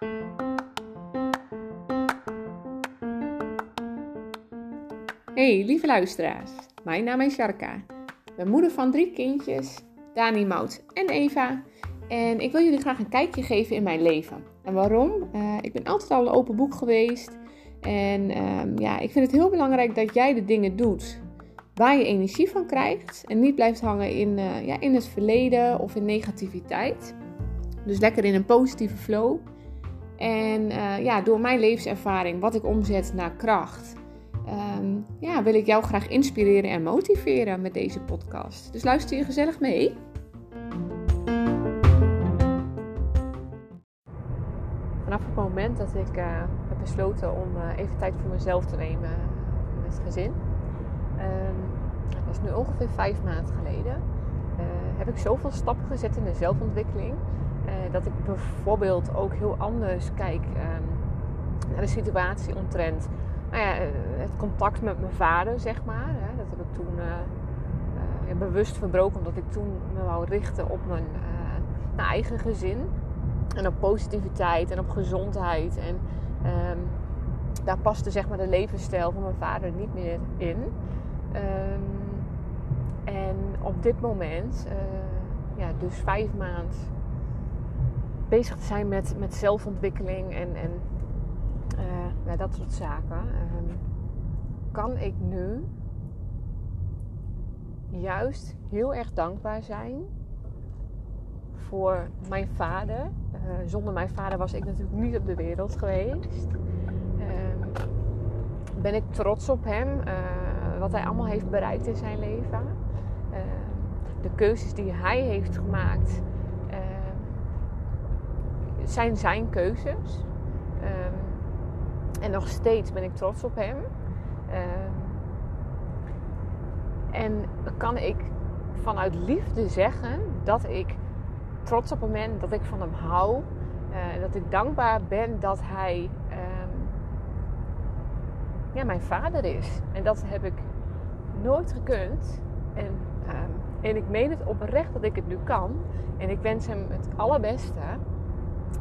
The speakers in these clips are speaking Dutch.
Hey lieve luisteraars, mijn naam is. Ik ben moeder van drie kindjes, Dani, Mout en Eva. En ik wil jullie graag een kijkje geven in mijn leven. En waarom? Uh, ik ben altijd al een open boek geweest. En uh, ja, ik vind het heel belangrijk dat jij de dingen doet waar je energie van krijgt. En niet blijft hangen in, uh, ja, in het verleden of in negativiteit. Dus lekker in een positieve flow. En uh, ja, door mijn levenservaring, wat ik omzet naar kracht, um, ja, wil ik jou graag inspireren en motiveren met deze podcast. Dus luister je gezellig mee. Vanaf het moment dat ik uh, heb besloten om uh, even tijd voor mezelf te nemen met het gezin, um, dat is nu ongeveer vijf maanden geleden, heb ik zoveel stappen gezet in de zelfontwikkeling. Dat ik bijvoorbeeld ook heel anders kijk um, naar de situatie omtrent nou ja, het contact met mijn vader, zeg maar. Dat heb ik toen uh, bewust verbroken, omdat ik toen me wou richten op mijn, eigen gezin. En op positiviteit en op gezondheid. En um, daar paste zeg maar de levensstijl van mijn vader niet meer in. Um, en op dit moment, ja, dus vijf maanden bezig te zijn met, met zelfontwikkeling en, en uh, dat soort zaken. Um, kan ik nu juist heel erg dankbaar zijn voor mijn vader. Uh, zonder mijn vader was ik natuurlijk niet op de wereld geweest. Uh, ben ik trots op hem, uh, wat hij allemaal heeft bereikt in zijn leven. de keuzes die hij heeft gemaakt zijn zijn keuzes. En nog steeds ben ik trots op hem. Uh, en kan ik vanuit liefde zeggen dat ik trots op hem ben, dat ik van hem hou. Uh, dat ik dankbaar ben dat hij um, ja, mijn vader is. En dat heb ik nooit gekund. En, en ik meen het oprecht dat ik het nu kan. En ik wens hem het allerbeste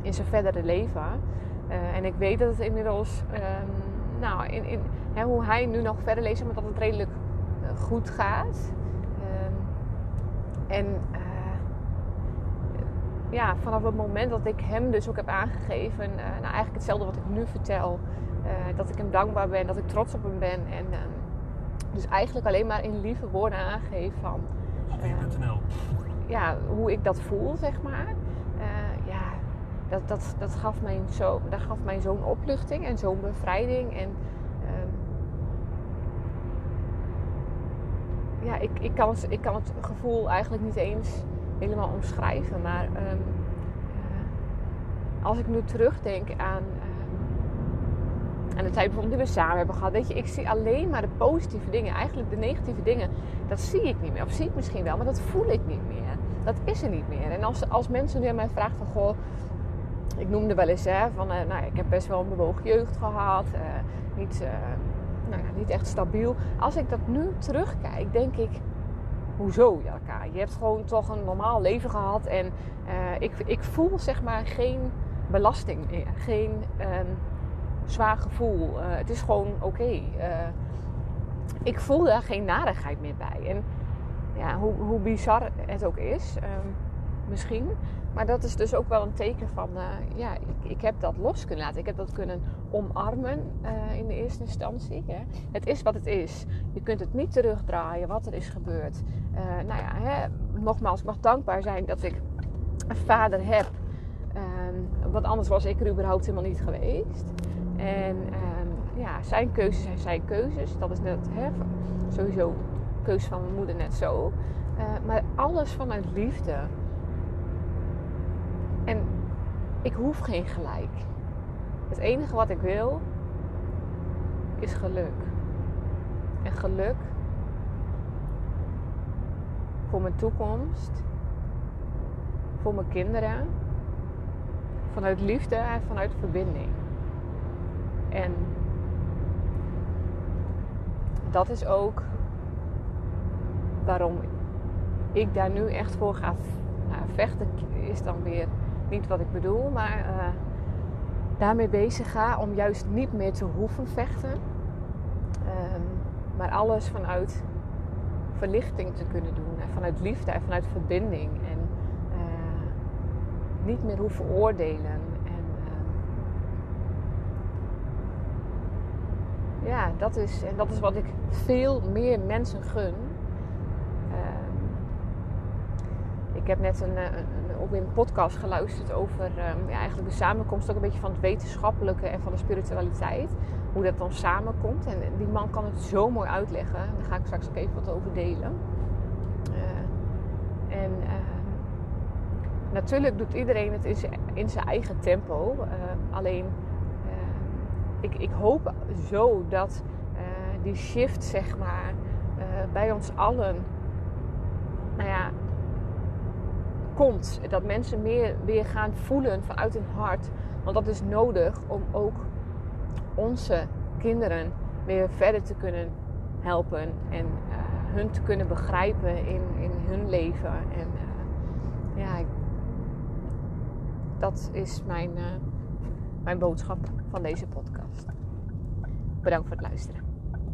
in zijn verdere leven. Uh, en ik weet dat het inmiddels, um, nou, in, in, hè, hoe hij nu nog verder leest, maar dat het redelijk uh, goed gaat. Um, en uh, ja, vanaf het moment dat ik hem dus ook heb aangegeven, nou eigenlijk hetzelfde wat ik nu vertel, dat ik hem dankbaar ben, dat ik trots op hem ben. En um, dus eigenlijk alleen maar in lieve woorden aangeef van ja, hoe ik dat voel, zeg maar dat, dat, dat gaf mij zo, dat gaf mij zo'n opluchting en zo'n bevrijding. En um, ja, ik, ik, kan het, ik kan het gevoel eigenlijk niet eens helemaal omschrijven. Maar um, uh, als ik nu terugdenk aan, uh, aan de tijd die we samen hebben gehad. Weet je, ik zie alleen maar de positieve dingen. Eigenlijk de negatieve dingen, dat zie ik niet meer. Of zie ik misschien wel, maar dat voel ik niet meer. Dat is er niet meer. En als, als mensen nu aan mij vragen van... Goh, ik noemde wel eens hè, van, uh, nou, ik heb best wel een bewogen jeugd gehad. Uh, niet, uh, nou, niet echt stabiel. Als ik dat nu terugkijk, denk ik, hoezo Jaka? Je hebt gewoon toch een normaal leven gehad. En ik, ik voel zeg maar geen belasting meer. Geen um, zwaar gevoel. het is gewoon oké. Ik voel daar geen narigheid meer bij. En ja, hoe, hoe bizar het ook is, um, misschien maar dat is dus ook wel een teken van, uh, ja, ik, ik, heb dat los kunnen laten. Ik heb dat kunnen omarmen uh, in de eerste instantie. Hè. Het is wat het is. Je kunt het niet terugdraaien wat er is gebeurd. Uh, nou ja, hè, nogmaals, ik mag dankbaar zijn dat ik een vader heb. Um, want anders was ik er überhaupt helemaal niet geweest. En um, ja, zijn keuzes zijn zijn keuzes. Dat is net hè, sowieso keuze van mijn moeder net zo. maar alles vanuit liefde. Ik hoef geen gelijk. Het enige wat ik wil is geluk. En geluk voor mijn toekomst, voor mijn kinderen, vanuit liefde en vanuit verbinding. En dat is ook waarom ik daar nu echt voor ga vechten. Is dan weer niet wat ik bedoel, maar uh, daarmee bezig ga om juist niet meer te hoeven vechten. Ehm, maar alles vanuit verlichting te kunnen doen. En vanuit liefde en vanuit verbinding. En uh, niet meer hoeven oordelen. En uh, ja, dat is, en dat is wat ik veel meer mensen gun. Ik heb net een, een, op een podcast geluisterd over ja, eigenlijk de samenkomst ook een beetje van het wetenschappelijke en van de spiritualiteit hoe dat dan samenkomt. En die man kan het zo mooi uitleggen. Daar ga ik straks ook even wat over delen. Uh, en uh, natuurlijk doet iedereen het in zijn, eigen tempo. Uh, alleen, ik, ik hoop zo dat die shift, zeg maar, bij ons allen, nou ja, komt. Dat mensen meer weer gaan voelen vanuit hun hart. Want dat is nodig om ook onze kinderen weer verder te kunnen helpen en uh, hun te kunnen begrijpen in, in hun leven. En uh, ja, dat is mijn, uh, mijn boodschap van deze podcast. Bedankt voor het luisteren.